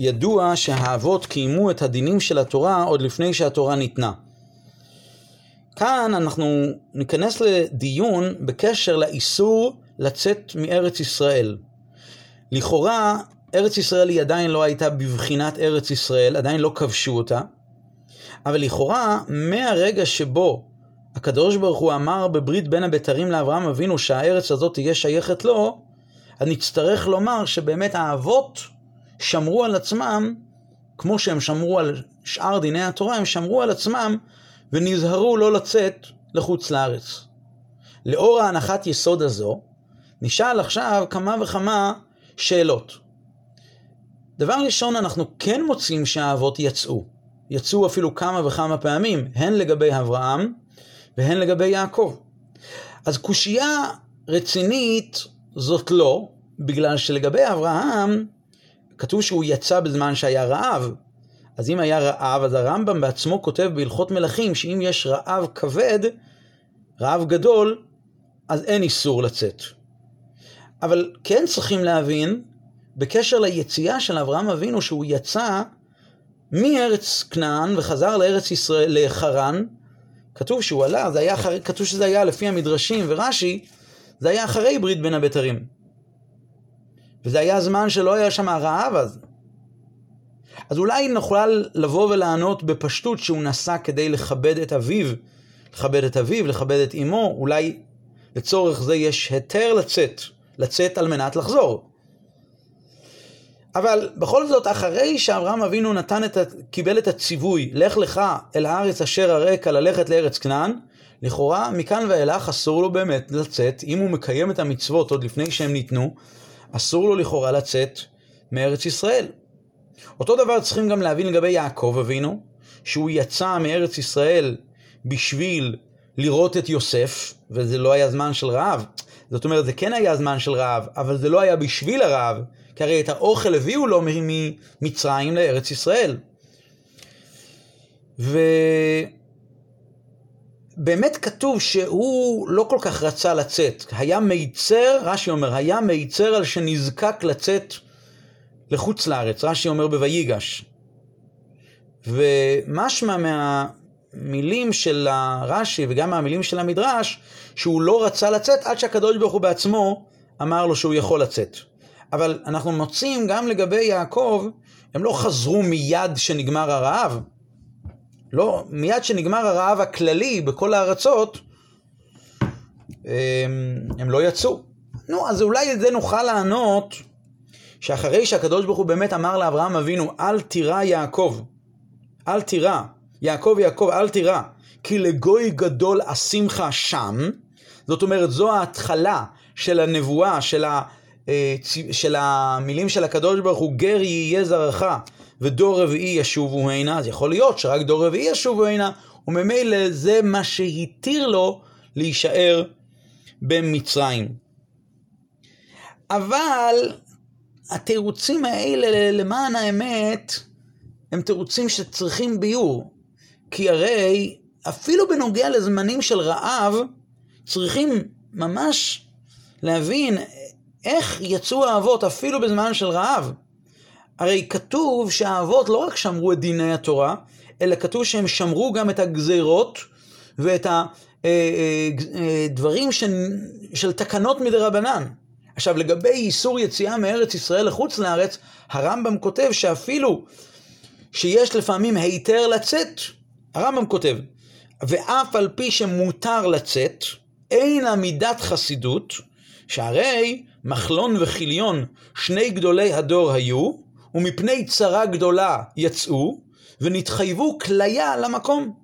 ידוע שהאבות קיימו את הדינים של התורה עוד לפני שהתורה ניתנה. כאן אנחנו ניכנס לדיון בקשר לאיסור לצאת מארץ ישראל. לכאורה, ארץ ישראל היא עדיין לא הייתה בבחינת ארץ ישראל, עדיין לא כבשו אותה, אבל לכאורה, מהרגע שבו הקדוש ברוך הוא אמר בברית בין הבתרים לאברהם אבינו שהארץ הזאת תהיה שייכת לו, אז נצטרך לומר שבאמת האבות שמרו על עצמם, כמו שהם שמרו על שאר דיני התורה, הם שמרו על עצמם ונזהרו לא לצאת לחוץ לארץ. לאור ההנחת יסוד הזו, נשאל עכשיו כמה וכמה שאלות. דבר ראשון, אנחנו כן מוצאים שהאבות יצאו. יצאו אפילו כמה וכמה פעמים, הן לגבי אברהם והן לגבי יעקב. אז קושייה רצינית זאת לא, בגלל שלגבי אברהם, כתוב שהוא יצא בזמן שהיה רעב. אז אם היה רעב, אז הרמב"ם בעצמו כותב בהלכות מלכים שאם יש רעב כבד, רעב גדול, אז אין איסור לצאת. אבל כן צריכים להבין, בקשר ליציאה של אברהם אבינו, שהוא יצא מארץ כנען וחזר לארץ ישראל, לחרן, כתוב שהוא עלה, זה היה אחרי, כתוב שזה היה לפי המדרשים ורש"י, זה היה אחרי ברית בין הבתרים. וזה היה זמן שלא היה שם רעב אז. אז אולי נוכל לבוא ולענות בפשטות שהוא נסע כדי לכבד את אביו, לכבד את אביו, לכבד את אמו, אולי לצורך זה יש היתר לצאת, לצאת על מנת לחזור. אבל בכל זאת, אחרי שאברהם אבינו נתן את, קיבל את הציווי, לך לך אל הארץ אשר הרקע ללכת לארץ כנען, לכאורה מכאן ואילך אסור לו באמת לצאת, אם הוא מקיים את המצוות עוד לפני שהם ניתנו, אסור לו לכאורה לצאת מארץ ישראל. אותו דבר צריכים גם להבין לגבי יעקב אבינו, שהוא יצא מארץ ישראל בשביל לראות את יוסף, וזה לא היה זמן של רעב. זאת אומרת, זה כן היה זמן של רעב, אבל זה לא היה בשביל הרעב, כי הרי את האוכל הביאו לו ממצרים לארץ ישראל. ובאמת כתוב שהוא לא כל כך רצה לצאת. היה מיצר, רש"י אומר, היה מיצר על שנזקק לצאת לחוץ לארץ. רש"י אומר בויגש. ומשמע מהמילים של הרש"י וגם מהמילים של המדרש, שהוא לא רצה לצאת עד שהקדוש ברוך הוא בעצמו אמר לו שהוא יכול לצאת. אבל אנחנו מוצאים גם לגבי יעקב, הם לא חזרו מיד שנגמר הרעב. לא, מיד שנגמר הרעב הכללי בכל הארצות, הם, הם לא יצאו. נו, אז אולי את זה נוכל לענות, שאחרי שהקדוש ברוך הוא באמת אמר לאברהם אבינו, אל תירא יעקב, אל תירא, יעקב יעקב אל תירא, כי לגוי גדול אשימך שם, זאת אומרת, זו ההתחלה של הנבואה, של ה... אה, של המילים של הקדוש ברוך הוא, גר יהיה זרעך ודור רביעי ישובו הנה, אז יכול להיות שרק דור רביעי ישובו הנה, וממילא זה מה שהתיר לו להישאר במצרים. אבל התירוצים האלה, למען האמת, הם תירוצים שצריכים ביור. כי הרי אפילו בנוגע לזמנים של רעב, צריכים ממש להבין איך יצאו האבות אפילו בזמן של רעב? הרי כתוב שהאבות לא רק שמרו את דיני התורה, אלא כתוב שהם שמרו גם את הגזירות ואת הדברים אה, אה, אה, של, של תקנות מדרבנן. עכשיו, לגבי איסור יציאה מארץ ישראל לחוץ לארץ, הרמב"ם כותב שאפילו שיש לפעמים היתר לצאת, הרמב"ם כותב, ואף על פי שמותר לצאת, אין עמידת חסידות, שהרי מחלון וכיליון שני גדולי הדור היו, ומפני צרה גדולה יצאו, ונתחייבו כליה למקום.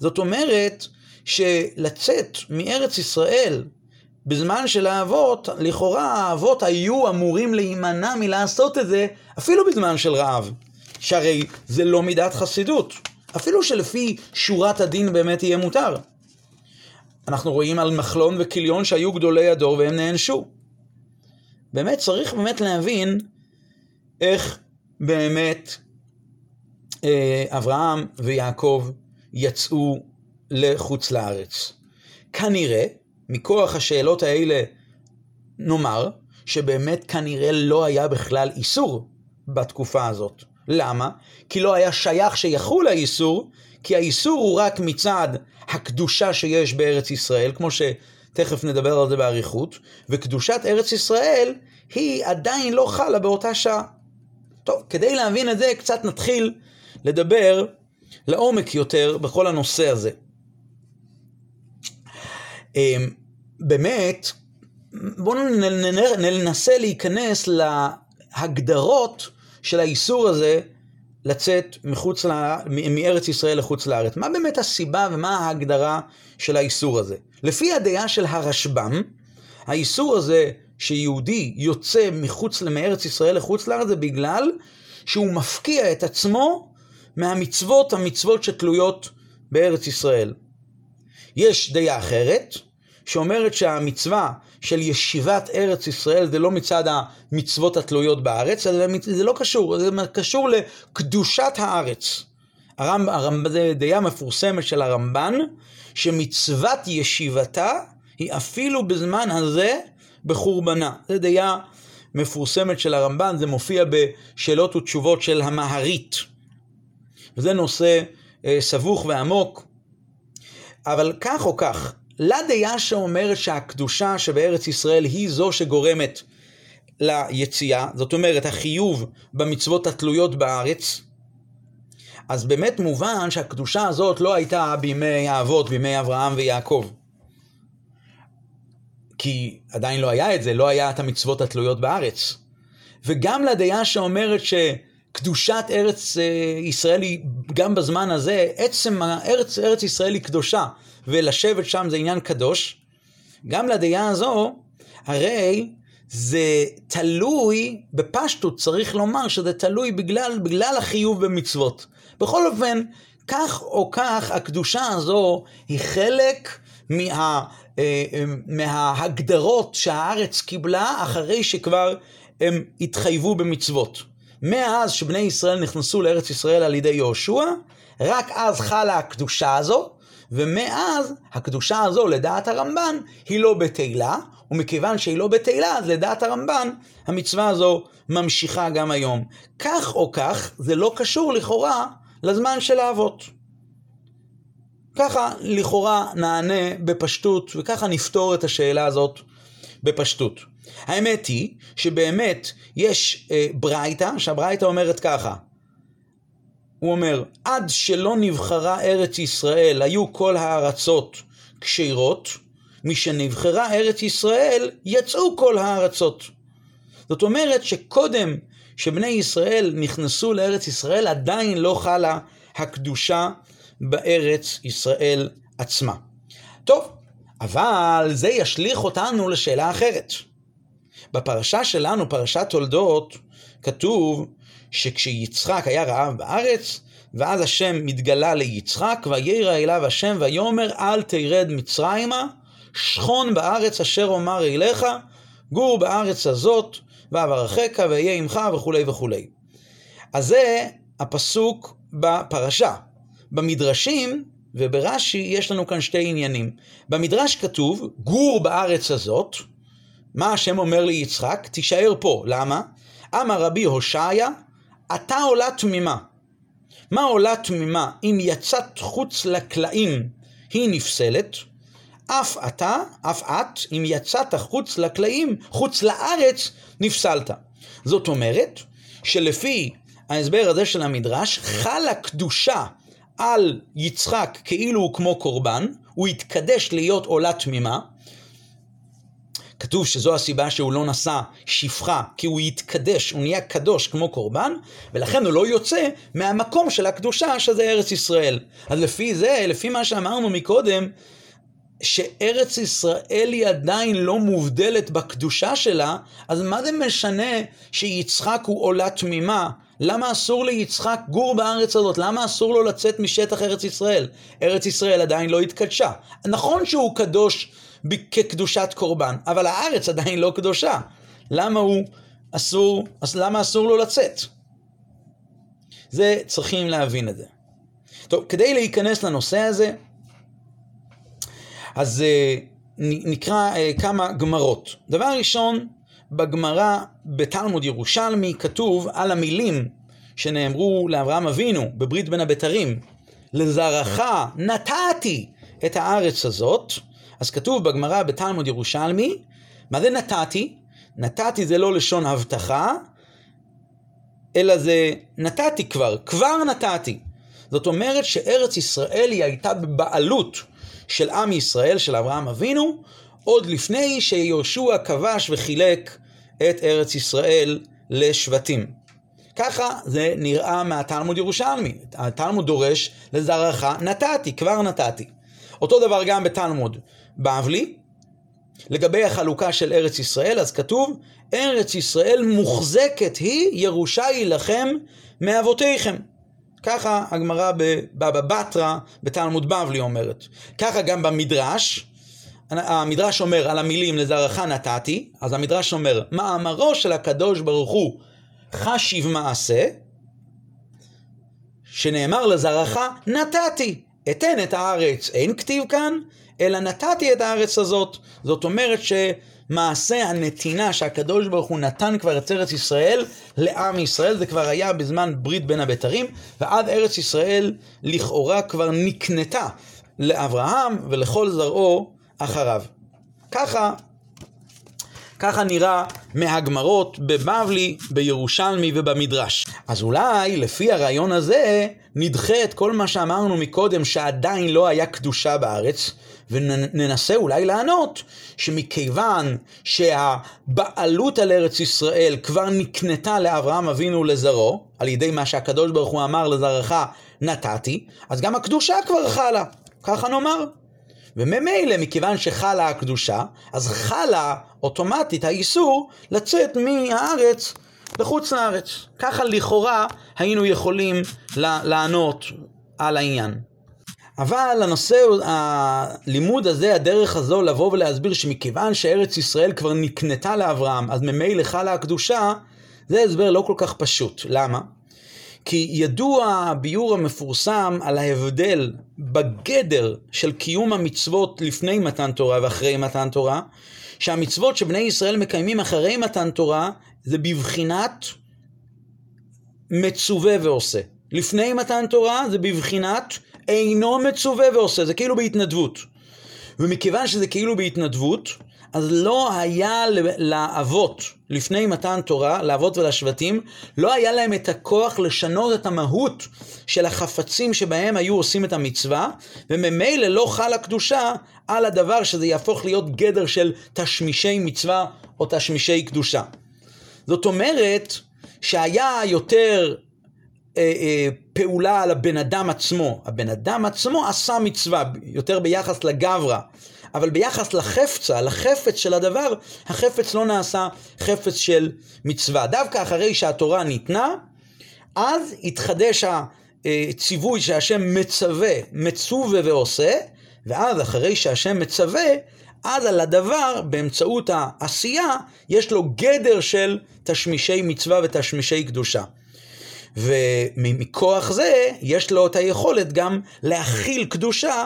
זאת אומרת, שלצאת מארץ ישראל בזמן של האבות, לכאורה האבות היו אמורים להימנע מלעשות את זה אפילו בזמן של רעב. שהרי זה לא מידת חסידות. אפילו שלפי שורת הדין באמת יהיה מותר. אנחנו רואים על מחלון וכיליון שהיו גדולי הדור והם נענשו. באמת צריך באמת להבין איך באמת אה, אברהם ויעקב יצאו לחוץ לארץ. כנראה, מכוח השאלות האלה נאמר, שבאמת כנראה לא היה בכלל איסור בתקופה הזאת. למה? כי לא היה שייך שיחול האיסור, כי האיסור הוא רק מצד הקדושה שיש בארץ ישראל, כמו שתכף נדבר על זה באריכות, וקדושת ארץ ישראל היא עדיין לא חלה באותה שעה. טוב, כדי להבין את זה, קצת נתחיל לדבר לעומק יותר בכל הנושא הזה. אמ, באמת, בואו ננסה להיכנס להגדרות של האיסור הזה לצאת מחוץ ל... מארץ ישראל לחוץ לארץ. מה באמת הסיבה ומה ההגדרה של האיסור הזה? לפי הדעה של הרשב"ם, האיסור הזה שיהודי יוצא מחוץ מארץ ישראל לחוץ לארץ זה בגלל שהוא מפקיע את עצמו מהמצוות, המצוות שתלויות בארץ ישראל. יש דעה אחרת, שאומרת שהמצווה של ישיבת ארץ ישראל זה לא מצד המצוות התלויות בארץ, זה לא קשור, זה קשור לקדושת הארץ. הרמב, הרמב, זה דעה מפורסמת של הרמב"ן, שמצוות ישיבתה היא אפילו בזמן הזה בחורבנה. זה דעה מפורסמת של הרמב"ן, זה מופיע בשאלות ותשובות של המהרית. וזה נושא אה, סבוך ועמוק. אבל כך או כך, לדעה שאומרת שהקדושה שבארץ ישראל היא זו שגורמת ליציאה, זאת אומרת החיוב במצוות התלויות בארץ, אז באמת מובן שהקדושה הזאת לא הייתה בימי האבות, בימי אברהם ויעקב. כי עדיין לא היה את זה, לא היה את המצוות התלויות בארץ. וגם לדעה שאומרת שקדושת ארץ אה, ישראל היא גם בזמן הזה, עצם ארץ, ארץ ישראל היא קדושה, ולשבת שם זה עניין קדוש, גם לדעה הזו, הרי זה תלוי, בפשטות צריך לומר שזה תלוי בגלל, בגלל החיוב במצוות. בכל אופן, כך או כך, הקדושה הזו היא חלק מה, אה, אה, מההגדרות שהארץ קיבלה אחרי שכבר הם התחייבו במצוות. מאז שבני ישראל נכנסו לארץ ישראל על ידי יהושע, רק אז חלה הקדושה הזו, ומאז הקדושה הזו, לדעת הרמב"ן, היא לא בטלה, ומכיוון שהיא לא בטלה, אז לדעת הרמב"ן, המצווה הזו ממשיכה גם היום. כך או כך, זה לא קשור לכאורה לזמן של האבות. ככה לכאורה נענה בפשטות, וככה נפתור את השאלה הזאת בפשטות. האמת היא שבאמת יש אה, ברייתא, שהברייתא אומרת ככה, הוא אומר, עד שלא נבחרה ארץ ישראל, היו כל הארצות כשירות, משנבחרה ארץ ישראל, יצאו כל הארצות. זאת אומרת שקודם שבני ישראל נכנסו לארץ ישראל, עדיין לא חלה הקדושה בארץ ישראל עצמה. טוב, אבל זה ישליך אותנו לשאלה אחרת. בפרשה שלנו, פרשת תולדות, כתוב שכשיצחק היה רעב בארץ, ואז השם מתגלה ליצחק, וירא אליו השם ויאמר אל תרד מצרימה, שכון בארץ אשר אומר אליך, גור בארץ הזאת, ואברכך ואהיה עמך וכולי וכולי. אז זה הפסוק בפרשה. במדרשים וברש"י יש לנו כאן שתי עניינים. במדרש כתוב, גור בארץ הזאת, מה השם אומר ליצחק? תישאר פה. למה? אמר רבי הושעיה, אתה עולה תמימה. מה עולה תמימה? אם יצאת חוץ לקלעים, היא נפסלת. אף אתה, אף את, אם יצאת חוץ לקלעים, חוץ לארץ, נפסלת. זאת אומרת, שלפי ההסבר הזה של המדרש, חלה קדושה על יצחק כאילו הוא כמו קורבן, הוא התקדש להיות עולה תמימה. כתוב שזו הסיבה שהוא לא נשא שפחה, כי הוא התקדש, הוא נהיה קדוש כמו קורבן, ולכן הוא לא יוצא מהמקום של הקדושה שזה ארץ ישראל. אז לפי זה, לפי מה שאמרנו מקודם, שארץ ישראל היא עדיין לא מובדלת בקדושה שלה, אז מה זה משנה שיצחק הוא עולה תמימה? למה אסור ליצחק גור בארץ הזאת? למה אסור לו לצאת משטח ארץ ישראל? ארץ ישראל עדיין לא התקדשה. נכון שהוא קדוש כקדושת קורבן, אבל הארץ עדיין לא קדושה. למה הוא אסור, אז למה אסור לו לצאת? זה צריכים להבין את זה. טוב, כדי להיכנס לנושא הזה, אז uh, נקרא uh, כמה גמרות. דבר ראשון, בגמרא בתלמוד ירושלמי כתוב על המילים שנאמרו לאברהם אבינו בברית בין הבתרים, לזרעך נתתי את הארץ הזאת, אז כתוב בגמרא בתלמוד ירושלמי, מה זה נתתי? נתתי זה לא לשון הבטחה, אלא זה נתתי כבר, כבר נתתי. זאת אומרת שארץ ישראל היא הייתה בבעלות של עם ישראל, של אברהם אבינו, עוד לפני שיהושע כבש וחילק את ארץ ישראל לשבטים. ככה זה נראה מהתלמוד ירושלמי. התלמוד דורש לזרעך נתתי, כבר נתתי. אותו דבר גם בתלמוד בבלי, לגבי החלוקה של ארץ ישראל, אז כתוב, ארץ ישראל מוחזקת היא, ירושה היא לכם מאבותיכם. ככה הגמרא בבבא בתרא בתלמוד בבלי אומרת. ככה גם במדרש, המדרש אומר על המילים לזרעך נתתי, אז המדרש אומר, מאמרו של הקדוש ברוך הוא חשיב מעשה, שנאמר לזרעך נתתי, אתן את הארץ. אין כתיב כאן, אלא נתתי את הארץ הזאת. זאת אומרת שמעשה הנתינה שהקדוש ברוך הוא נתן כבר את ארץ ישראל לעם ישראל, זה כבר היה בזמן ברית בין הבתרים, ועד ארץ ישראל לכאורה כבר נקנתה לאברהם ולכל זרעו אחריו. ככה ככה נראה מהגמרות בבבלי, בירושלמי ובמדרש. אז אולי לפי הרעיון הזה נדחה את כל מה שאמרנו מקודם שעדיין לא היה קדושה בארץ, וננסה אולי לענות שמכיוון שהבעלות על ארץ ישראל כבר נקנתה לאברהם אבינו לזרעו, על ידי מה שהקדוש ברוך הוא אמר לזרעך נתתי, אז גם הקדושה כבר חלה, ככה נאמר. וממילא, מכיוון שחלה הקדושה, אז חלה אוטומטית האיסור לצאת מהארץ לחוץ לארץ. ככה לכאורה היינו יכולים לענות על העניין. אבל הנושא, הלימוד הזה, הדרך הזו לבוא ולהסביר שמכיוון שארץ ישראל כבר נקנתה לאברהם, אז ממילא חלה הקדושה, זה הסבר לא כל כך פשוט. למה? כי ידוע הביאור המפורסם על ההבדל בגדר של קיום המצוות לפני מתן תורה ואחרי מתן תורה, שהמצוות שבני ישראל מקיימים אחרי מתן תורה זה בבחינת מצווה ועושה. לפני מתן תורה זה בבחינת אינו מצווה ועושה, זה כאילו בהתנדבות. ומכיוון שזה כאילו בהתנדבות, אז לא היה לאבות, לפני מתן תורה, לאבות ולשבטים, לא היה להם את הכוח לשנות את המהות של החפצים שבהם היו עושים את המצווה, וממילא לא חלה קדושה על הדבר שזה יהפוך להיות גדר של תשמישי מצווה או תשמישי קדושה. זאת אומרת שהיה יותר אה, אה, פעולה על הבן אדם עצמו. הבן אדם עצמו עשה מצווה, יותר ביחס לגברא. אבל ביחס לחפצה, לחפץ של הדבר, החפץ לא נעשה חפץ של מצווה. דווקא אחרי שהתורה ניתנה, אז התחדש הציווי שהשם מצווה, מצווה ועושה, ואז אחרי שהשם מצווה, אז על הדבר, באמצעות העשייה, יש לו גדר של תשמישי מצווה ותשמישי קדושה. ומכוח זה, יש לו את היכולת גם להכיל קדושה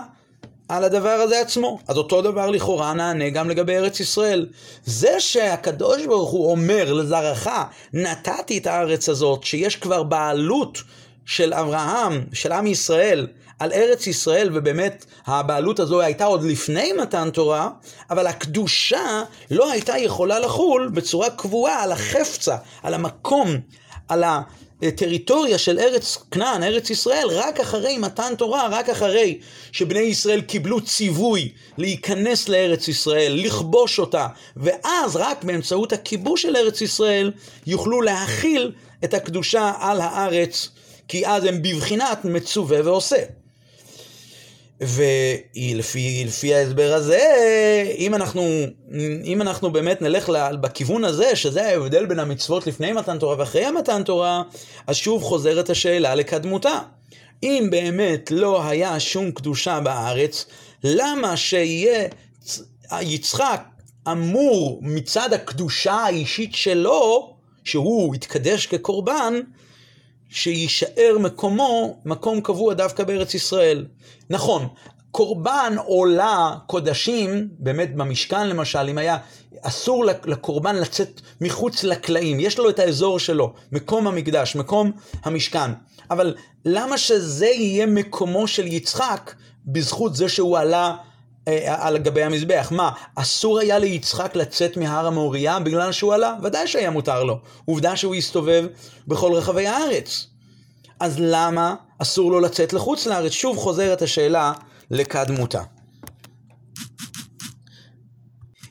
על הדבר הזה עצמו. אז אותו דבר לכאורה נענה גם לגבי ארץ ישראל. זה שהקדוש ברוך הוא אומר לזרעך, נתתי את הארץ הזאת, שיש כבר בעלות של אברהם, של עם ישראל, על ארץ ישראל, ובאמת הבעלות הזו הייתה עוד לפני מתן תורה, אבל הקדושה לא הייתה יכולה לחול בצורה קבועה על החפצה, על המקום, על ה... טריטוריה של ארץ כנען, ארץ ישראל, רק אחרי מתן תורה, רק אחרי שבני ישראל קיבלו ציווי להיכנס לארץ ישראל, לכבוש אותה, ואז רק באמצעות הכיבוש של ארץ ישראל יוכלו להכיל את הקדושה על הארץ, כי אז הם בבחינת מצווה ועושה. ולפי לפי ההסבר הזה, אם אנחנו, אם אנחנו באמת נלך בכיוון הזה, שזה ההבדל בין המצוות לפני מתן תורה ואחרי מתן תורה, אז שוב חוזרת השאלה לקדמותה. אם באמת לא היה שום קדושה בארץ, למה שיהיה יצחק אמור מצד הקדושה האישית שלו, שהוא יתקדש כקורבן, שיישאר מקומו מקום קבוע דווקא בארץ ישראל. נכון, קורבן עולה קודשים, באמת במשכן למשל, אם היה אסור לקורבן לצאת מחוץ לקלעים, יש לו את האזור שלו, מקום המקדש, מקום המשכן. אבל למה שזה יהיה מקומו של יצחק בזכות זה שהוא עלה על גבי המזבח? מה, אסור היה ליצחק לצאת מהר המוריה בגלל שהוא עלה? ודאי שהיה מותר לו. עובדה שהוא הסתובב בכל רחבי הארץ. אז למה אסור לו לצאת לחוץ לארץ? שוב חוזרת השאלה לקדמותה.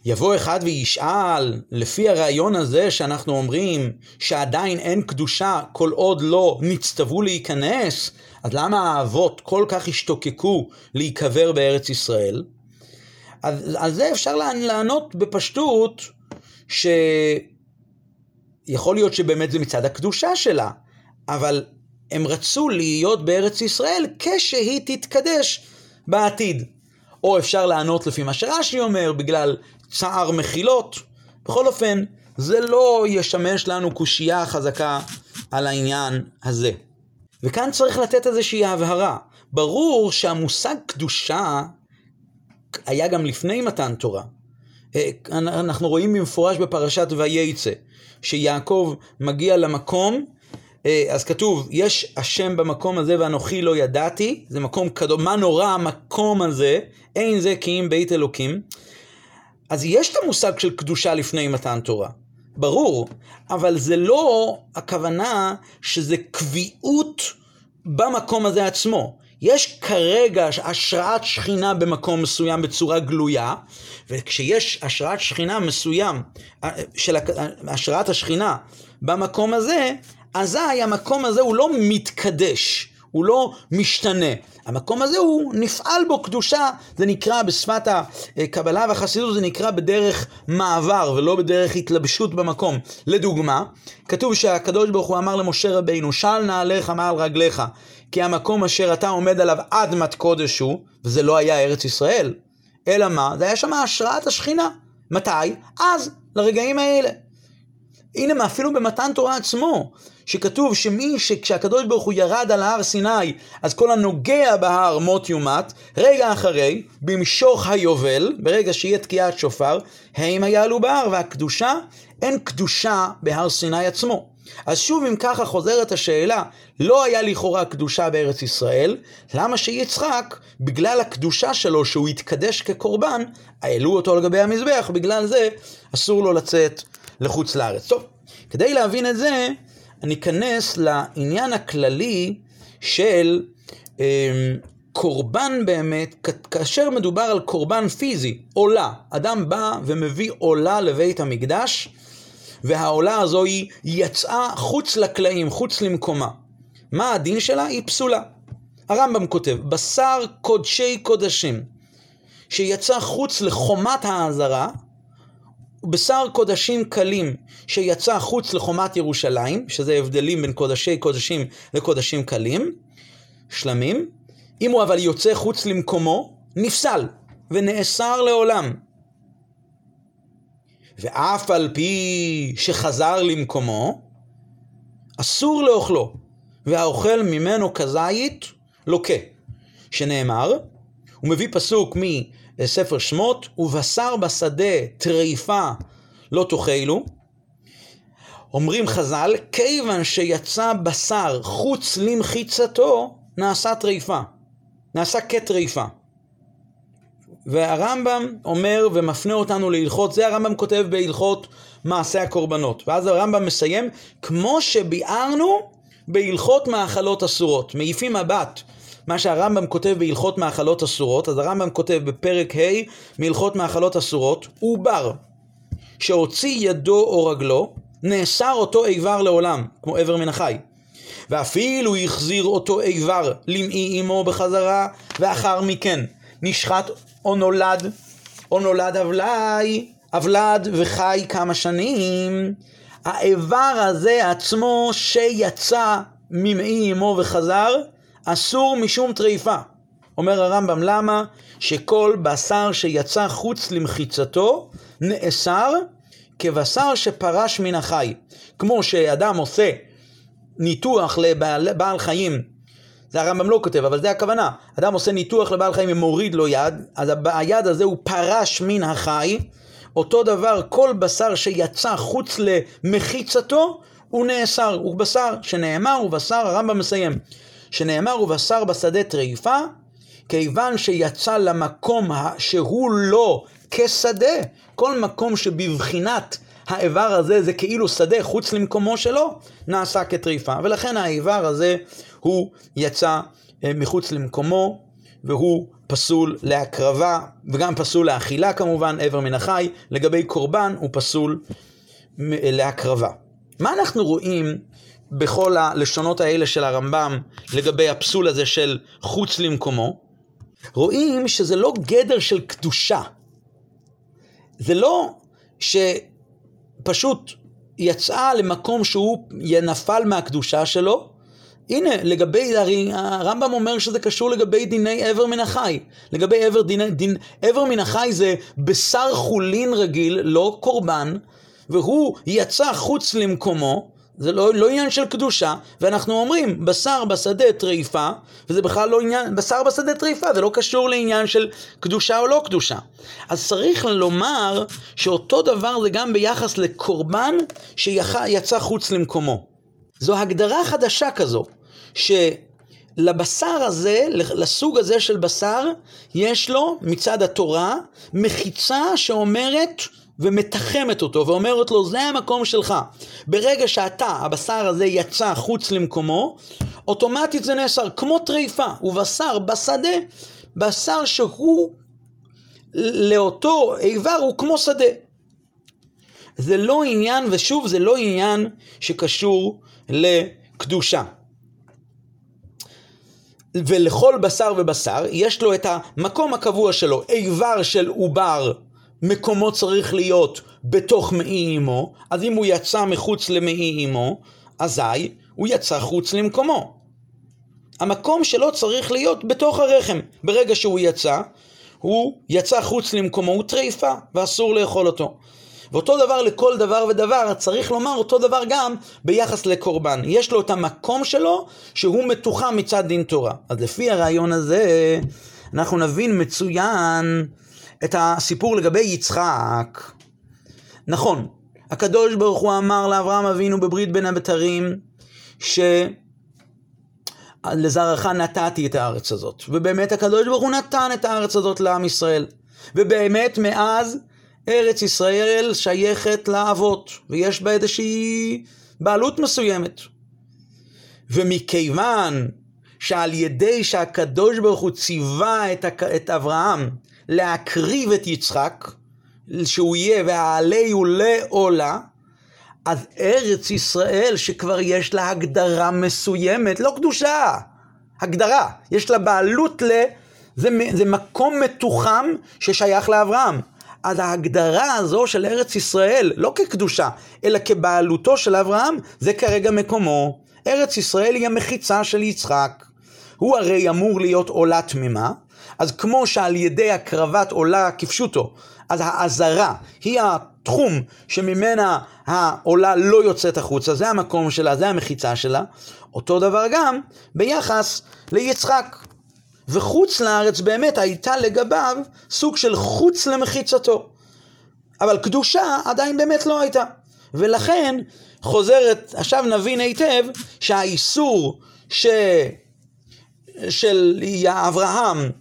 יבוא אחד וישאל, לפי הרעיון הזה שאנחנו אומרים שעדיין אין קדושה כל עוד לא נצטוו להיכנס, אז למה האבות כל כך השתוקקו להיקבר בארץ ישראל? אז על זה אפשר לענות בפשטות שיכול להיות שבאמת זה מצד הקדושה שלה, אבל הם רצו להיות בארץ ישראל כשהיא תתקדש בעתיד. או אפשר לענות לפי מה שרש"י אומר, בגלל צער מחילות. בכל אופן, זה לא ישמש לנו קושייה חזקה על העניין הזה. וכאן צריך לתת איזושהי הבהרה. ברור שהמושג קדושה היה גם לפני מתן תורה. אה, אנחנו רואים במפורש בפרשת וייצא, שיעקב מגיע למקום אה, אז כתוב, יש השם במקום הזה ואנוכי לא ידעתי, זה מקום קדום, מה נורא המקום הזה, אין זה כי אם בית אלוקים. אז יש את המושג של קדושה לפני מתן תורה, ברור, אבל זה לא הכוונה שזה קביעות במקום הזה עצמו. יש כרגע השראת שכינה במקום מסוים בצורה גלויה, וכשיש השראת שכינה מסוים, של השראת השכינה במקום הזה, אזי המקום הזה הוא לא מתקדש, הוא לא משתנה. המקום הזה הוא נפעל בו קדושה, זה נקרא בשפת הקבלה והחסידות, זה נקרא בדרך מעבר ולא בדרך התלבשות במקום. לדוגמה, כתוב שהקדוש ברוך הוא אמר למשה רבינו, של נעליך מעל רגליך, כי המקום אשר אתה עומד עליו אדמת קודש הוא, וזה לא היה ארץ ישראל. אלא מה? זה היה שם השראת השכינה. מתי? אז, לרגעים האלה. הנה, אפילו במתן תורה עצמו, שכתוב שמי שכשהקדוש ברוך הוא ירד על הר סיני, אז כל הנוגע בהר מות יומת, רגע אחרי, במשוך היובל, ברגע שיהיה תקיעת שופר, הם יעלו בהר, והקדושה, אין קדושה בהר סיני עצמו. אז שוב, אם ככה חוזרת השאלה, לא היה לכאורה קדושה בארץ ישראל, למה שיצחק, בגלל הקדושה שלו, שהוא התקדש כקורבן, העלו אותו על גבי המזבח, בגלל זה אסור לו לצאת לחוץ לארץ. טוב, כדי להבין את זה, אני אכנס לעניין הכללי של אה, קורבן באמת, כאשר מדובר על קורבן פיזי, עולה, אדם בא ומביא עולה לבית המקדש, והעולה הזו היא יצאה חוץ לקלעים, חוץ למקומה. מה הדין שלה? היא פסולה. הרמב"ם כותב, בשר קודשי קודשים, שיצא חוץ לחומת האזהרה, בשר קודשים קלים שיצא חוץ לחומת ירושלים, שזה הבדלים בין קודשי קודשים לקודשים קלים, שלמים. אם הוא אבל יוצא חוץ למקומו, נפסל ונאסר לעולם. ואף על פי שחזר למקומו, אסור לאוכלו, והאוכל ממנו כזית לוקה. שנאמר, הוא מביא פסוק מספר שמות, ובשר בשדה טריפה לא תאכלו. אומרים חז"ל, כיוון שיצא בשר חוץ למחיצתו, נעשה טריפה. נעשה כטריפה. והרמב"ם אומר ומפנה אותנו להלכות, זה הרמב"ם כותב בהלכות מעשה הקורבנות. ואז הרמב"ם מסיים, כמו שביארנו בהלכות מאכלות אסורות. מעיפים מבט מה שהרמב"ם כותב בהלכות מאכלות אסורות, אז הרמב"ם כותב בפרק ה' מהלכות מאכלות אסורות, עובר שהוציא ידו או רגלו, נאסר אותו איבר לעולם, כמו איבר מן החי. ואפילו החזיר אותו איבר למעי אמו בחזרה, ואחר מכן נשחט או נולד, או נולד אבלי, אבלד וחי כמה שנים, האיבר הזה עצמו שיצא ממעי אמו וחזר, אסור משום טריפה. אומר הרמב"ם, למה? שכל בשר שיצא חוץ למחיצתו נאסר כבשר שפרש מן החי. כמו שאדם עושה ניתוח לבעל חיים זה הרמב"ם לא כותב, אבל זה הכוונה. אדם עושה ניתוח לבעל חיים ומוריד לו יד, אז היד הזה הוא פרש מן החי. אותו דבר, כל בשר שיצא חוץ למחיצתו, הוא נאסר. הוא בשר שנאמר, הוא בשר, הרמב"ם מסיים, שנאמר, הוא בשר בשדה טריפה, כיוון שיצא למקום שהוא לא כשדה, כל מקום שבבחינת האיבר הזה זה כאילו שדה חוץ למקומו שלו, נעשה כטריפה. ולכן האיבר הזה הוא יצא אה, מחוץ למקומו, והוא פסול להקרבה, וגם פסול לאכילה כמובן, איבר מן החי. לגבי קורבן הוא פסול להקרבה. מה אנחנו רואים בכל הלשונות האלה של הרמב"ם לגבי הפסול הזה של חוץ למקומו? רואים שזה לא גדר של קדושה. זה לא שפשוט יצאה למקום שהוא נפל מהקדושה שלו. הנה, לגבי, הרי הרמב"ם אומר שזה קשור לגבי דיני עבר מן החי. לגבי עבר, דיני, דין, עבר מן החי זה בשר חולין רגיל, לא קורבן, והוא יצא חוץ למקומו, זה לא, לא עניין של קדושה, ואנחנו אומרים בשר בשדה טריפה, וזה בכלל לא עניין, בשר בשדה טריפה, זה לא קשור לעניין של קדושה או לא קדושה. אז צריך לומר שאותו דבר זה גם ביחס לקורבן שיצא חוץ למקומו. זו הגדרה חדשה כזו, שלבשר הזה, לסוג הזה של בשר, יש לו מצד התורה מחיצה שאומרת ומתחמת אותו ואומרת לו, זה המקום שלך. ברגע שאתה, הבשר הזה יצא חוץ למקומו, אוטומטית זה נאסר, כמו טריפה, ובשר בשדה, בשר שהוא לאותו איבר הוא כמו שדה. זה לא עניין, ושוב, זה לא עניין שקשור לקדושה. ולכל בשר ובשר יש לו את המקום הקבוע שלו, איבר של עובר מקומו צריך להיות בתוך מעי אמו, אז אם הוא יצא מחוץ למעי אמו, אזי הוא יצא חוץ למקומו. המקום שלו צריך להיות בתוך הרחם. ברגע שהוא יצא, הוא יצא חוץ למקומו, הוא טריפה, ואסור לאכול אותו. ואותו דבר לכל דבר ודבר, צריך לומר אותו דבר גם ביחס לקורבן. יש לו את המקום שלו שהוא מתוחם מצד דין תורה. אז לפי הרעיון הזה, אנחנו נבין מצוין את הסיפור לגבי יצחק. נכון, הקדוש ברוך הוא אמר לאברהם אבינו בברית בין הבתרים, שלזרעך נתתי את הארץ הזאת. ובאמת הקדוש ברוך הוא נתן את הארץ הזאת לעם ישראל. ובאמת מאז ארץ ישראל שייכת לאבות, ויש בה איזושהי בעלות מסוימת. ומכיוון שעל ידי שהקדוש ברוך הוא ציווה את, את אברהם להקריב את יצחק, שהוא יהיה והעלי הוא לעולה, אז ארץ ישראל שכבר יש לה הגדרה מסוימת, לא קדושה, הגדרה, יש לה בעלות ל... זה, זה מקום מתוחם ששייך לאברהם. אז ההגדרה הזו של ארץ ישראל, לא כקדושה, אלא כבעלותו של אברהם, זה כרגע מקומו. ארץ ישראל היא המחיצה של יצחק. הוא הרי אמור להיות עולה תמימה, אז כמו שעל ידי הקרבת עולה כפשוטו, אז האזהרה היא התחום שממנה העולה לא יוצאת החוצה, זה המקום שלה, זה המחיצה שלה. אותו דבר גם ביחס ליצחק. וחוץ לארץ באמת הייתה לגביו סוג של חוץ למחיצתו. אבל קדושה עדיין באמת לא הייתה. ולכן חוזרת, עכשיו נבין היטב שהאיסור ש... של אברהם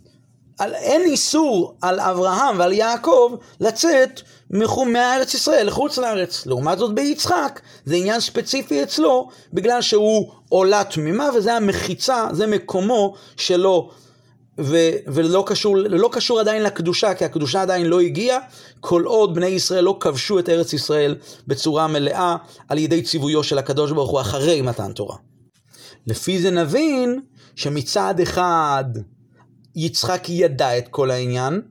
על, אין איסור על אברהם ועל יעקב לצאת מארץ ישראל לחוץ לארץ. לעומת זאת ביצחק, זה עניין ספציפי אצלו, בגלל שהוא עולה תמימה, וזה המחיצה, זה מקומו שלו. ו- ולא קשור, לא קשור עדיין לקדושה, כי הקדושה עדיין לא הגיעה, כל עוד בני ישראל לא כבשו את ארץ ישראל בצורה מלאה על ידי ציוויו של הקדוש ברוך הוא אחרי מתן תורה. לפי זה נבין שמצד אחד יצחק ידע את כל העניין,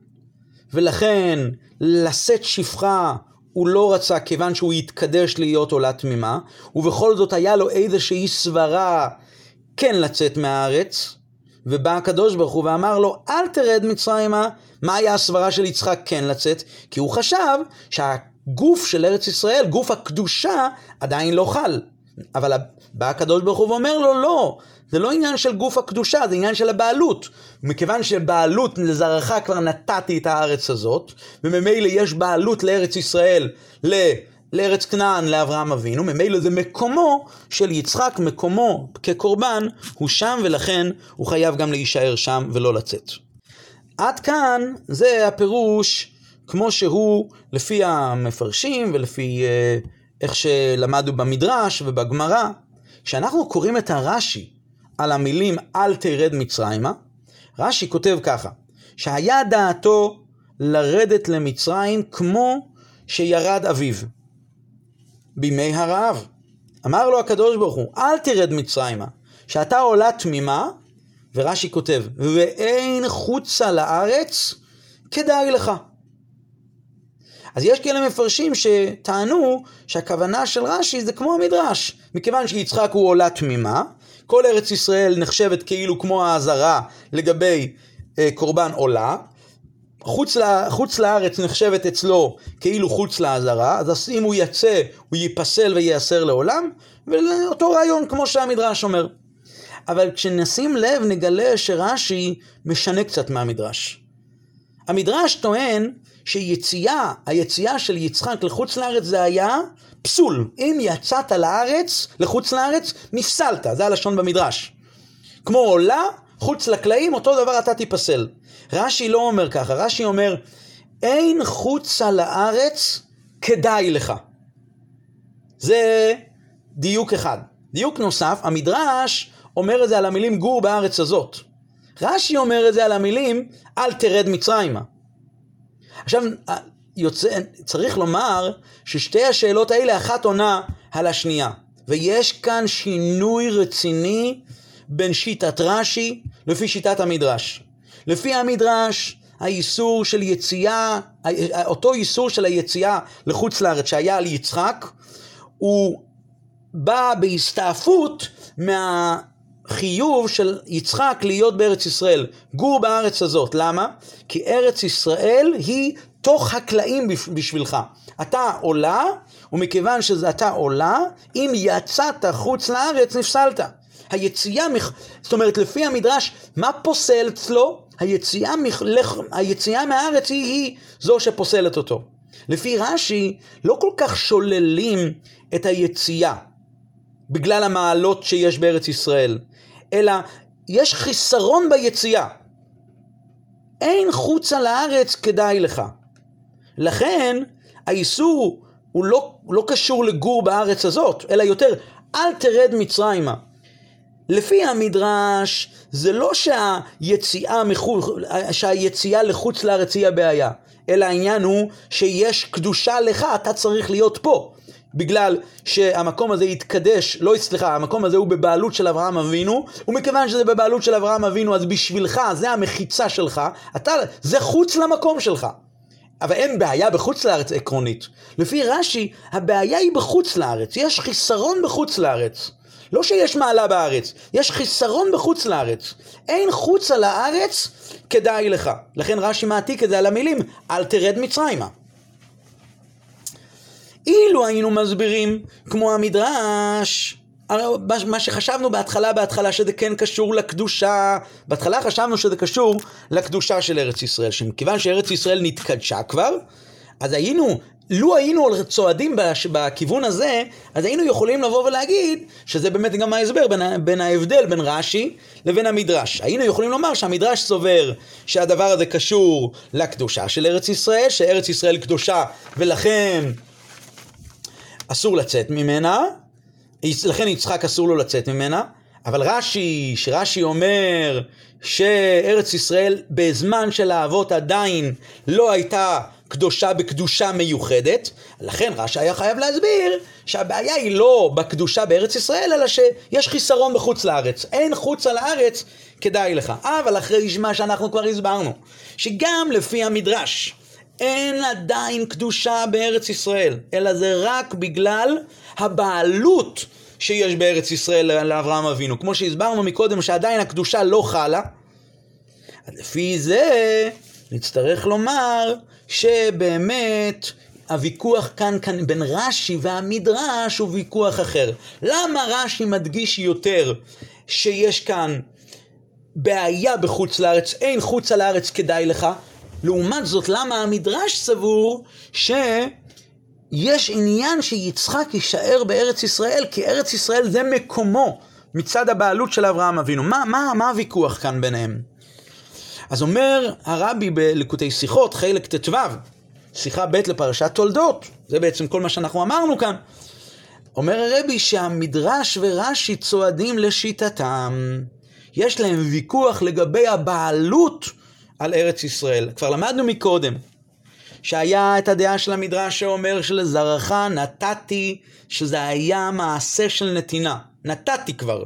ולכן לשאת שפחה הוא לא רצה כיוון שהוא התקדש להיות עולה תמימה, ובכל זאת היה לו איזושהי סברה כן לצאת מהארץ, ובא הקדוש ברוך הוא ואמר לו, אל תרד מצרימה. מה היה הסברה של יצחק כן לצאת? כי הוא חשב שהגוף של ארץ ישראל, גוף הקדושה, עדיין לא חל. אבל בא הקדוש ברוך הוא ואומר לו, לא, זה לא עניין של גוף הקדושה, זה עניין של הבעלות. מכיוון שבעלות לזרעך כבר נתתי את הארץ הזאת, וממילא יש בעלות לארץ ישראל, ל... לארץ כנען לאברהם אבינו, ממילא זה מקומו של יצחק, מקומו כקורבן, הוא שם ולכן הוא חייב גם להישאר שם ולא לצאת. עד כאן זה הפירוש כמו שהוא לפי המפרשים ולפי אה, איך שלמדנו במדרש ובגמרא. כשאנחנו קוראים את הרש"י על המילים אל תרד מצרימה, רש"י כותב ככה, שהיה דעתו לרדת למצרים כמו שירד אביו. בימי הרעב. אמר לו הקדוש ברוך הוא, אל תרד מצרימה, שאתה עולה תמימה, ורש"י כותב, ואין חוצה לארץ, כדאי לך. אז יש כאלה מפרשים שטענו שהכוונה של רש"י זה כמו המדרש, מכיוון שיצחק הוא עולה תמימה, כל ארץ ישראל נחשבת כאילו כמו האזהרה לגבי אה, קורבן עולה, חוץ, לה, חוץ לארץ נחשבת אצלו כאילו חוץ לאזהרה, אז אם הוא יצא, הוא ייפסל וייאסר לעולם, ואותו רעיון כמו שהמדרש אומר. אבל כשנשים לב נגלה שרש"י משנה קצת מהמדרש. המדרש טוען שיציאה, היציאה של יצחק לחוץ לארץ זה היה פסול. אם יצאת לארץ, לחוץ לארץ, נפסלת, זה הלשון במדרש. כמו עולה, חוץ לקלעים, אותו דבר אתה תיפסל. רש"י לא אומר ככה, רש"י אומר, אין חוצה לארץ כדאי לך. זה דיוק אחד. דיוק נוסף, המדרש אומר את זה על המילים גור בארץ הזאת. רש"י אומר את זה על המילים אל תרד מצרימה. עכשיו, יוצא, צריך לומר ששתי השאלות האלה, אחת עונה על השנייה. ויש כאן שינוי רציני בין שיטת רש"י לפי שיטת המדרש. לפי המדרש, האיסור של יציאה, אותו איסור של היציאה לחוץ לארץ שהיה על יצחק, הוא בא בהסתעפות מהחיוב של יצחק להיות בארץ ישראל. גור בארץ הזאת. למה? כי ארץ ישראל היא תוך הקלעים בשבילך. אתה עולה, ומכיוון שאתה עולה, אם יצאת חוץ לארץ, נפסלת. היציאה, זאת אומרת, לפי המדרש, מה פוסל אצלו? היציאה, היציאה מהארץ היא, היא זו שפוסלת אותו. לפי רש"י, לא כל כך שוללים את היציאה בגלל המעלות שיש בארץ ישראל, אלא יש חיסרון ביציאה. אין חוצה לארץ כדאי לך. לכן, האיסור הוא לא, לא קשור לגור בארץ הזאת, אלא יותר, אל תרד מצרימה. לפי המדרש, זה לא שהיציאה, מחוץ, שהיציאה לחוץ לארץ היא הבעיה, אלא העניין הוא שיש קדושה לך, אתה צריך להיות פה. בגלל שהמקום הזה יתקדש, לא, סליחה, המקום הזה הוא בבעלות של אברהם אבינו, ומכיוון שזה בבעלות של אברהם אבינו, אז בשבילך, זה המחיצה שלך, אתה, זה חוץ למקום שלך. אבל אין בעיה בחוץ לארץ עקרונית. לפי רש"י, הבעיה היא בחוץ לארץ, יש חיסרון בחוץ לארץ. לא שיש מעלה בארץ, יש חיסרון בחוץ לארץ. אין חוצה לארץ כדאי לך. לכן רש"י מעתיק את זה על המילים, אל תרד מצרימה. אילו היינו מסבירים כמו המדרש, מה שחשבנו בהתחלה, בהתחלה שזה כן קשור לקדושה, בהתחלה חשבנו שזה קשור לקדושה של ארץ ישראל, שמכיוון שארץ ישראל נתקדשה כבר, אז היינו לו היינו צועדים בכיוון הזה, אז היינו יכולים לבוא ולהגיד שזה באמת גם ההסבר בין, בין ההבדל בין רש"י לבין המדרש. היינו יכולים לומר שהמדרש סובר שהדבר הזה קשור לקדושה של ארץ ישראל, שארץ ישראל קדושה ולכן אסור לצאת ממנה, לכן יצחק אסור לו לצאת ממנה, אבל רש"י, שרש"י אומר שארץ ישראל בזמן של האבות עדיין לא הייתה קדושה בקדושה מיוחדת, לכן רש"י היה חייב להסביר שהבעיה היא לא בקדושה בארץ ישראל, אלא שיש חיסרון בחוץ לארץ. אין חוץ על הארץ, כדאי לך. אבל אחרי מה שאנחנו כבר הסברנו, שגם לפי המדרש, אין עדיין קדושה בארץ ישראל, אלא זה רק בגלל הבעלות שיש בארץ ישראל לאברהם אבינו. כמו שהסברנו מקודם שעדיין הקדושה לא חלה, אז לפי זה נצטרך לומר שבאמת הוויכוח כאן, כאן בין רש"י והמדרש הוא ויכוח אחר. למה רש"י מדגיש יותר שיש כאן בעיה בחוץ לארץ, אין חוצה לארץ כדאי לך? לעומת זאת, למה המדרש סבור שיש עניין שיצחק יישאר בארץ ישראל, כי ארץ ישראל זה מקומו מצד הבעלות של אברהם אבינו. מה, מה, מה הוויכוח כאן ביניהם? אז אומר הרבי בלקוטי שיחות, חלק ט"ו, שיחה ב' לפרשת תולדות, זה בעצם כל מה שאנחנו אמרנו כאן. אומר הרבי שהמדרש ורש"י צועדים לשיטתם. יש להם ויכוח לגבי הבעלות על ארץ ישראל. כבר למדנו מקודם שהיה את הדעה של המדרש שאומר שלזרעך נתתי, שזה היה מעשה של נתינה. נתתי כבר.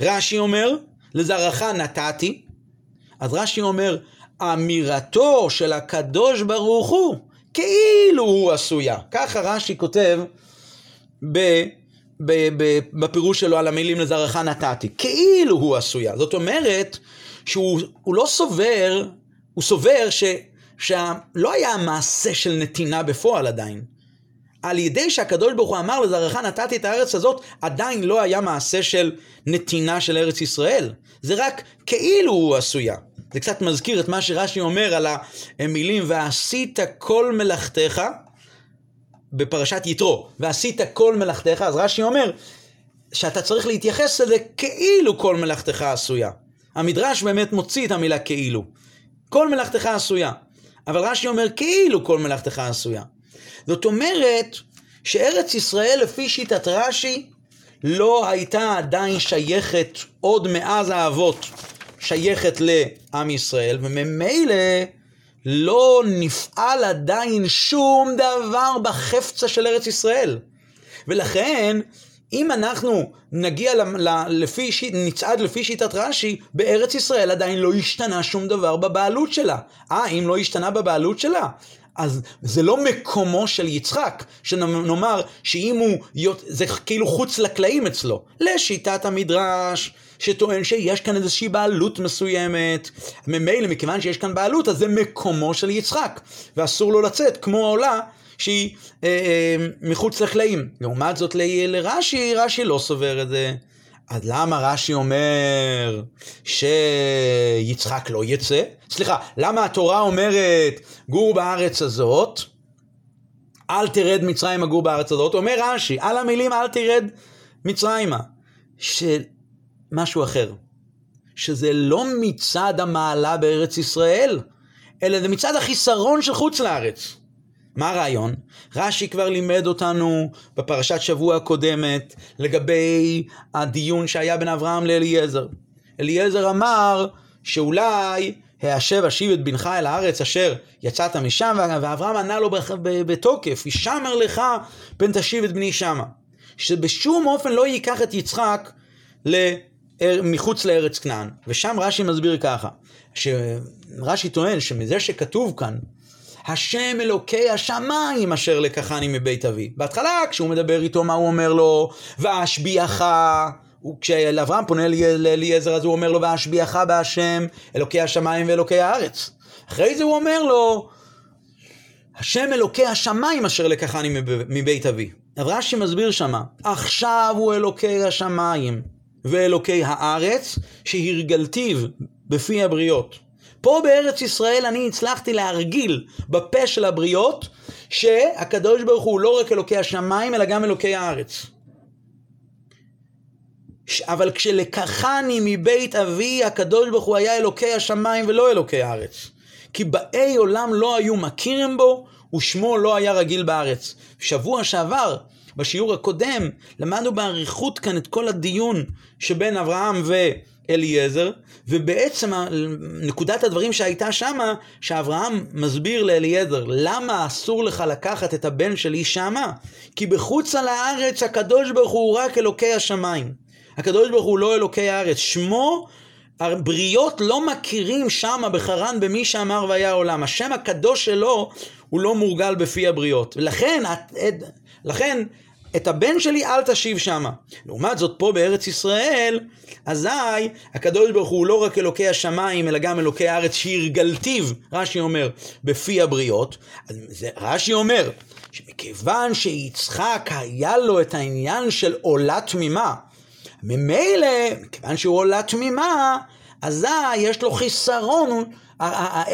רש"י אומר, לזרעך נתתי, אז רש"י אומר, אמירתו של הקדוש ברוך הוא כאילו הוא עשויה. ככה רש"י כותב ב, ב, ב, בפירוש שלו על המילים לזרעך נתתי. כאילו הוא עשויה. זאת אומרת שהוא לא סובר, הוא סובר ש, שלא היה מעשה של נתינה בפועל עדיין. על ידי שהקדוש ברוך הוא אמר לזרעך נתתי את הארץ הזאת, עדיין לא היה מעשה של נתינה של ארץ ישראל. זה רק כאילו הוא עשויה. זה קצת מזכיר את מה שרש"י אומר על המילים, ועשית כל מלאכתך, בפרשת יתרו, ועשית כל מלאכתך, אז רש"י אומר שאתה צריך להתייחס לזה כאילו כל מלאכתך עשויה. המדרש באמת מוציא את המילה כאילו. כל מלאכתך עשויה. אבל רש"י אומר כאילו כל מלאכתך עשויה. זאת אומרת שארץ ישראל לפי שיטת רש"י לא הייתה עדיין שייכת עוד מאז האבות שייכת לעם ישראל, וממילא לא נפעל עדיין שום דבר בחפצה של ארץ ישראל. ולכן, אם אנחנו נגיע ל, ל, לפי, נצעד לפי שיטת רש"י, בארץ ישראל עדיין לא השתנה שום דבר בבעלות שלה. אה, אם לא השתנה בבעלות שלה, אז זה לא מקומו של יצחק, שנאמר שאם הוא, זה כאילו חוץ לקלעים אצלו. לשיטת המדרש, שטוען שיש כאן איזושהי בעלות מסוימת. ממילא, מכיוון שיש כאן בעלות, אז זה מקומו של יצחק, ואסור לו לצאת כמו העולה שהיא אה, אה, מחוץ לקלעים. לעומת זאת לרש"י, רש"י לא סובר את זה. אז למה רש"י אומר שיצחק לא יצא? סליחה, למה התורה אומרת גור בארץ הזאת, אל תרד מצרימה גור בארץ הזאת? אומר רש"י, על המילים אל תרד מצרימה. משהו אחר, שזה לא מצד המעלה בארץ ישראל, אלא זה מצד החיסרון של חוץ לארץ. מה הרעיון? רש"י כבר לימד אותנו בפרשת שבוע הקודמת לגבי הדיון שהיה בין אברהם לאליעזר. אליעזר אמר שאולי השב אשיב את בנך אל הארץ אשר יצאת משם, ואברהם ענה לו בתוקף, הישמר לך פן תשיב את בני שמה. שבשום אופן לא ייקח את יצחק מחוץ לארץ כנען. ושם רש"י מסביר ככה, שרש"י טוען שמזה שכתוב כאן, השם אלוקי השמיים אשר לקחני מבית אבי. בהתחלה כשהוא מדבר איתו מה הוא אומר לו, ואשביעך, כשאברהם פונה לאליעזר אז הוא אומר לו ואשביעך בהשם אלוקי השמיים ואלוקי הארץ. אחרי זה הוא אומר לו, השם אלוקי השמיים אשר לקחני מבית אבי. רש"י מסביר שמה, עכשיו הוא אלוקי השמיים. ואלוקי הארץ, שהרגלתיו בפי הבריות. פה בארץ ישראל אני הצלחתי להרגיל בפה של הבריות, שהקדוש ברוך הוא לא רק אלוקי השמיים, אלא גם אלוקי הארץ. אבל כשלקחני מבית אבי, הקדוש ברוך הוא היה אלוקי השמיים ולא אלוקי הארץ. כי באי עולם לא היו מכירים בו, ושמו לא היה רגיל בארץ. שבוע שעבר בשיעור הקודם למדנו באריכות כאן את כל הדיון שבין אברהם ואליעזר, ובעצם נקודת הדברים שהייתה שמה, שאברהם מסביר לאליעזר, למה אסור לך לקחת את הבן שלי שמה? כי בחוץ על הארץ הקדוש ברוך הוא רק אלוקי השמיים. הקדוש ברוך הוא לא אלוקי הארץ. שמו הבריות לא מכירים שמה בחרן במי שאמר והיה העולם. השם הקדוש שלו הוא לא מורגל בפי הבריות. ולכן, לכן את הבן שלי אל תשיב שמה. לעומת זאת, פה בארץ ישראל, אזי הקדוש ברוך הוא לא רק אלוקי השמיים, אלא גם אלוקי הארץ שהרגלתיו, רש"י אומר, בפי הבריות. רש"י אומר, שמכיוון שיצחק היה לו את העניין של עולה תמימה, ממילא, מכיוון שהוא עולה תמימה, אזי יש לו חיסרון,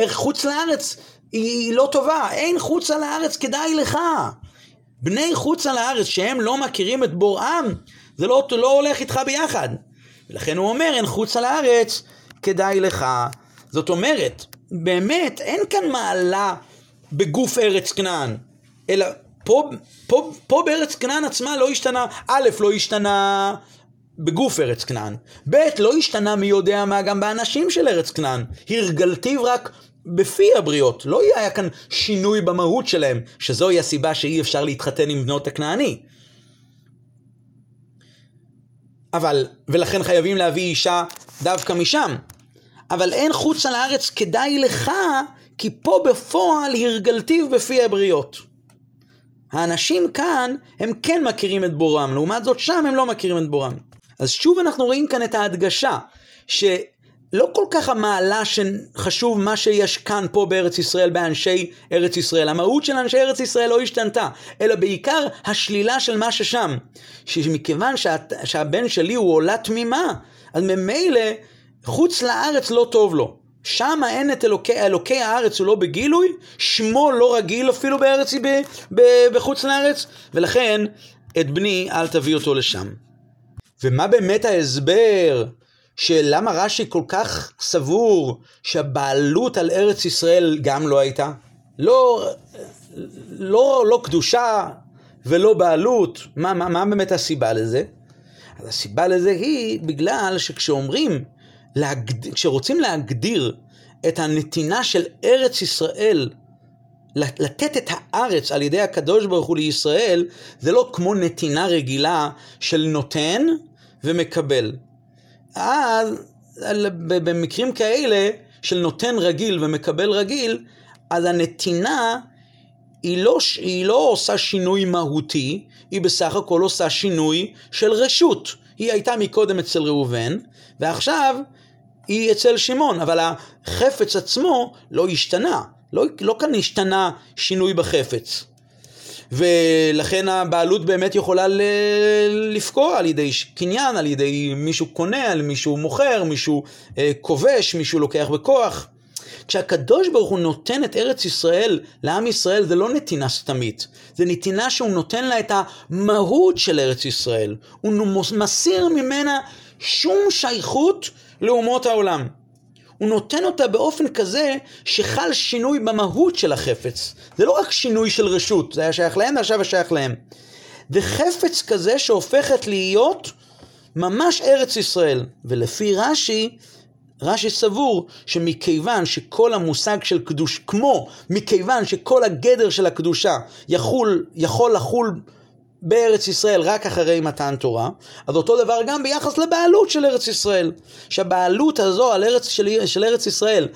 חוץ לארץ היא לא טובה, אין חוצה לארץ כדאי לך. בני חוצה לארץ שהם לא מכירים את בוראם, זה לא, לא הולך איתך ביחד. ולכן הוא אומר, אין חוצה לארץ כדאי לך. זאת אומרת, באמת, אין כאן מעלה בגוף ארץ כנען, אלא פה, פה, פה בארץ כנען עצמה לא השתנה, א', לא השתנה בגוף ארץ כנען, ב', לא השתנה מי יודע מה גם באנשים של ארץ כנען, הרגלתיו רק בפי הבריות, לא היה כאן שינוי במהות שלהם, שזוהי הסיבה שאי אפשר להתחתן עם בנות הכנעני. אבל, ולכן חייבים להביא אישה דווקא משם. אבל אין חוץ על הארץ כדאי לך, כי פה בפועל הרגלתיו בפי הבריות. האנשים כאן, הם כן מכירים את בורם, לעומת זאת שם הם לא מכירים את בורם. אז שוב אנחנו רואים כאן את ההדגשה, ש... לא כל כך המעלה שחשוב מה שיש כאן פה בארץ ישראל באנשי ארץ ישראל. המהות של אנשי ארץ ישראל לא השתנתה, אלא בעיקר השלילה של מה ששם. שמכיוון שה, שהבן שלי הוא עולה תמימה, אז ממילא חוץ לארץ לא טוב לו. שם אין את אלוקי, אלוקי הארץ הוא לא בגילוי, שמו לא רגיל אפילו בארץ, ב, ב, בחוץ לארץ, ולכן את בני אל תביא אותו לשם. ומה באמת ההסבר שלמה רש"י כל כך סבור שהבעלות על ארץ ישראל גם לא הייתה? לא, לא, לא קדושה ולא בעלות. מה, מה, מה באמת הסיבה לזה? אז הסיבה לזה היא בגלל שכשאומרים, להגד... כשרוצים להגדיר את הנתינה של ארץ ישראל, לתת את הארץ על ידי הקדוש ברוך הוא לישראל, זה לא כמו נתינה רגילה של נותן ומקבל. אז במקרים כאלה של נותן רגיל ומקבל רגיל, אז הנתינה היא לא, היא לא עושה שינוי מהותי, היא בסך הכל עושה שינוי של רשות. היא הייתה מקודם אצל ראובן, ועכשיו היא אצל שמעון, אבל החפץ עצמו לא השתנה. לא, לא כאן השתנה שינוי בחפץ. ולכן הבעלות באמת יכולה לפקוע על ידי קניין, על ידי מישהו קונה, על מישהו מוכר, מישהו אה, כובש, מישהו לוקח בכוח. כשהקדוש ברוך הוא נותן את ארץ ישראל לעם ישראל זה לא נתינה סתמית, זה נתינה שהוא נותן לה את המהות של ארץ ישראל. הוא מסיר ממנה שום שייכות לאומות העולם. הוא נותן אותה באופן כזה שחל שינוי במהות של החפץ. זה לא רק שינוי של רשות, זה היה שייך להם ועכשיו זה שייך להם. וחפץ כזה שהופכת להיות ממש ארץ ישראל. ולפי רש"י, רש"י סבור שמכיוון שכל המושג של קדוש, כמו מכיוון שכל הגדר של הקדושה יכול, יכול לחול בארץ ישראל רק אחרי מתן תורה, אז אותו דבר גם ביחס לבעלות של ארץ ישראל. שהבעלות הזו על ארץ של, של ארץ ישראל,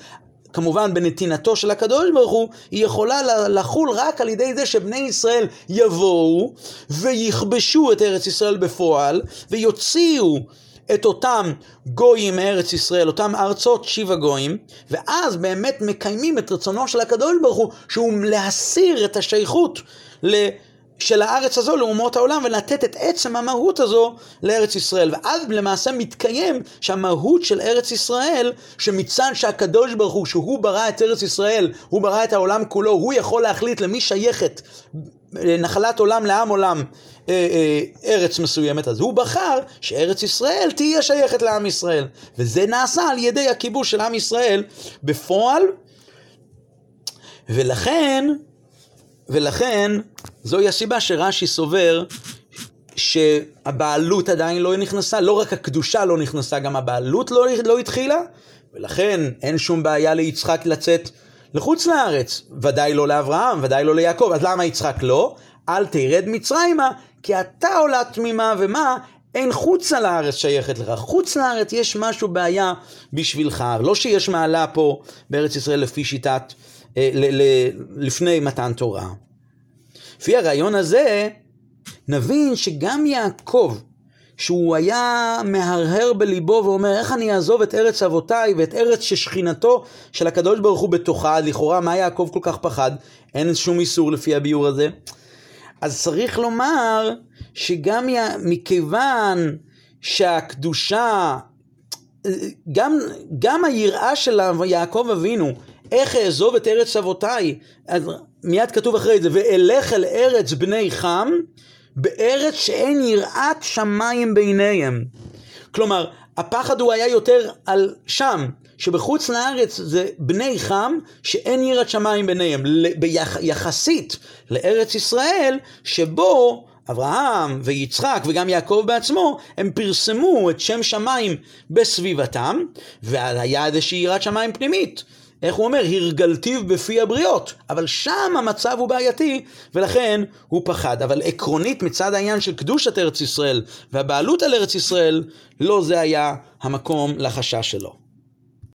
כמובן בנתינתו של הקדוש ברוך הוא, היא יכולה לחול רק על ידי זה שבני ישראל יבואו ויכבשו את ארץ ישראל בפועל ויוציאו את אותם גויים מארץ ישראל, אותם ארצות שיבה גויים, ואז באמת מקיימים את רצונו של הקדוש ברוך הוא, שהוא להסיר את השייכות ל... של הארץ הזו לאומות העולם ולתת את עצם המהות הזו לארץ ישראל. ואז למעשה מתקיים שהמהות של ארץ ישראל, שמצד שהקדוש ברוך הוא, שהוא ברא את ארץ ישראל, הוא ברא את העולם כולו, הוא יכול להחליט למי שייכת נחלת עולם לעם עולם אה, אה, ארץ מסוימת, אז הוא בחר שארץ ישראל תהיה שייכת לעם ישראל. וזה נעשה על ידי הכיבוש של עם ישראל בפועל, ולכן ולכן, זוהי הסיבה שרש"י סובר שהבעלות עדיין לא נכנסה, לא רק הקדושה לא נכנסה, גם הבעלות לא, לא התחילה, ולכן אין שום בעיה ליצחק לצאת לחוץ לארץ. ודאי לא לאברהם, ודאי לא ליעקב, אז למה יצחק לא? אל תרד מצרימה, כי אתה עולה תמימה, ומה? אין חוצה לארץ שייכת לך. חוץ לארץ יש משהו בעיה בשבילך. לא שיש מעלה פה בארץ ישראל לפי שיטת אה, לפני מתן תורה. לפי הרעיון הזה, נבין שגם יעקב, שהוא היה מהרהר בליבו ואומר, איך אני אעזוב את ארץ אבותיי ואת ארץ ששכינתו של הקדוש ברוך הוא בתוכה, לכאורה מה יעקב כל כך פחד? אין שום איסור לפי הביאור הזה. אז צריך לומר שגם י... מכיוון שהקדושה, גם, גם היראה של יעקב אבינו, איך אעזוב את ארץ אבותיי, אז מיד כתוב אחרי זה, ואלך אל ארץ בני חם, בארץ שאין יראת שמיים ביניהם. כלומר, הפחד הוא היה יותר על שם, שבחוץ לארץ זה בני חם שאין יראת שמיים ביניהם, יחסית לארץ ישראל, שבו אברהם ויצחק וגם יעקב בעצמו, הם פרסמו את שם שמיים בסביבתם, והיה איזושהי יראת שמיים פנימית. איך הוא אומר? הרגלתיו בפי הבריות. אבל שם המצב הוא בעייתי, ולכן הוא פחד. אבל עקרונית, מצד העניין של קדושת ארץ ישראל והבעלות על ארץ ישראל, לא זה היה המקום לחשש שלו.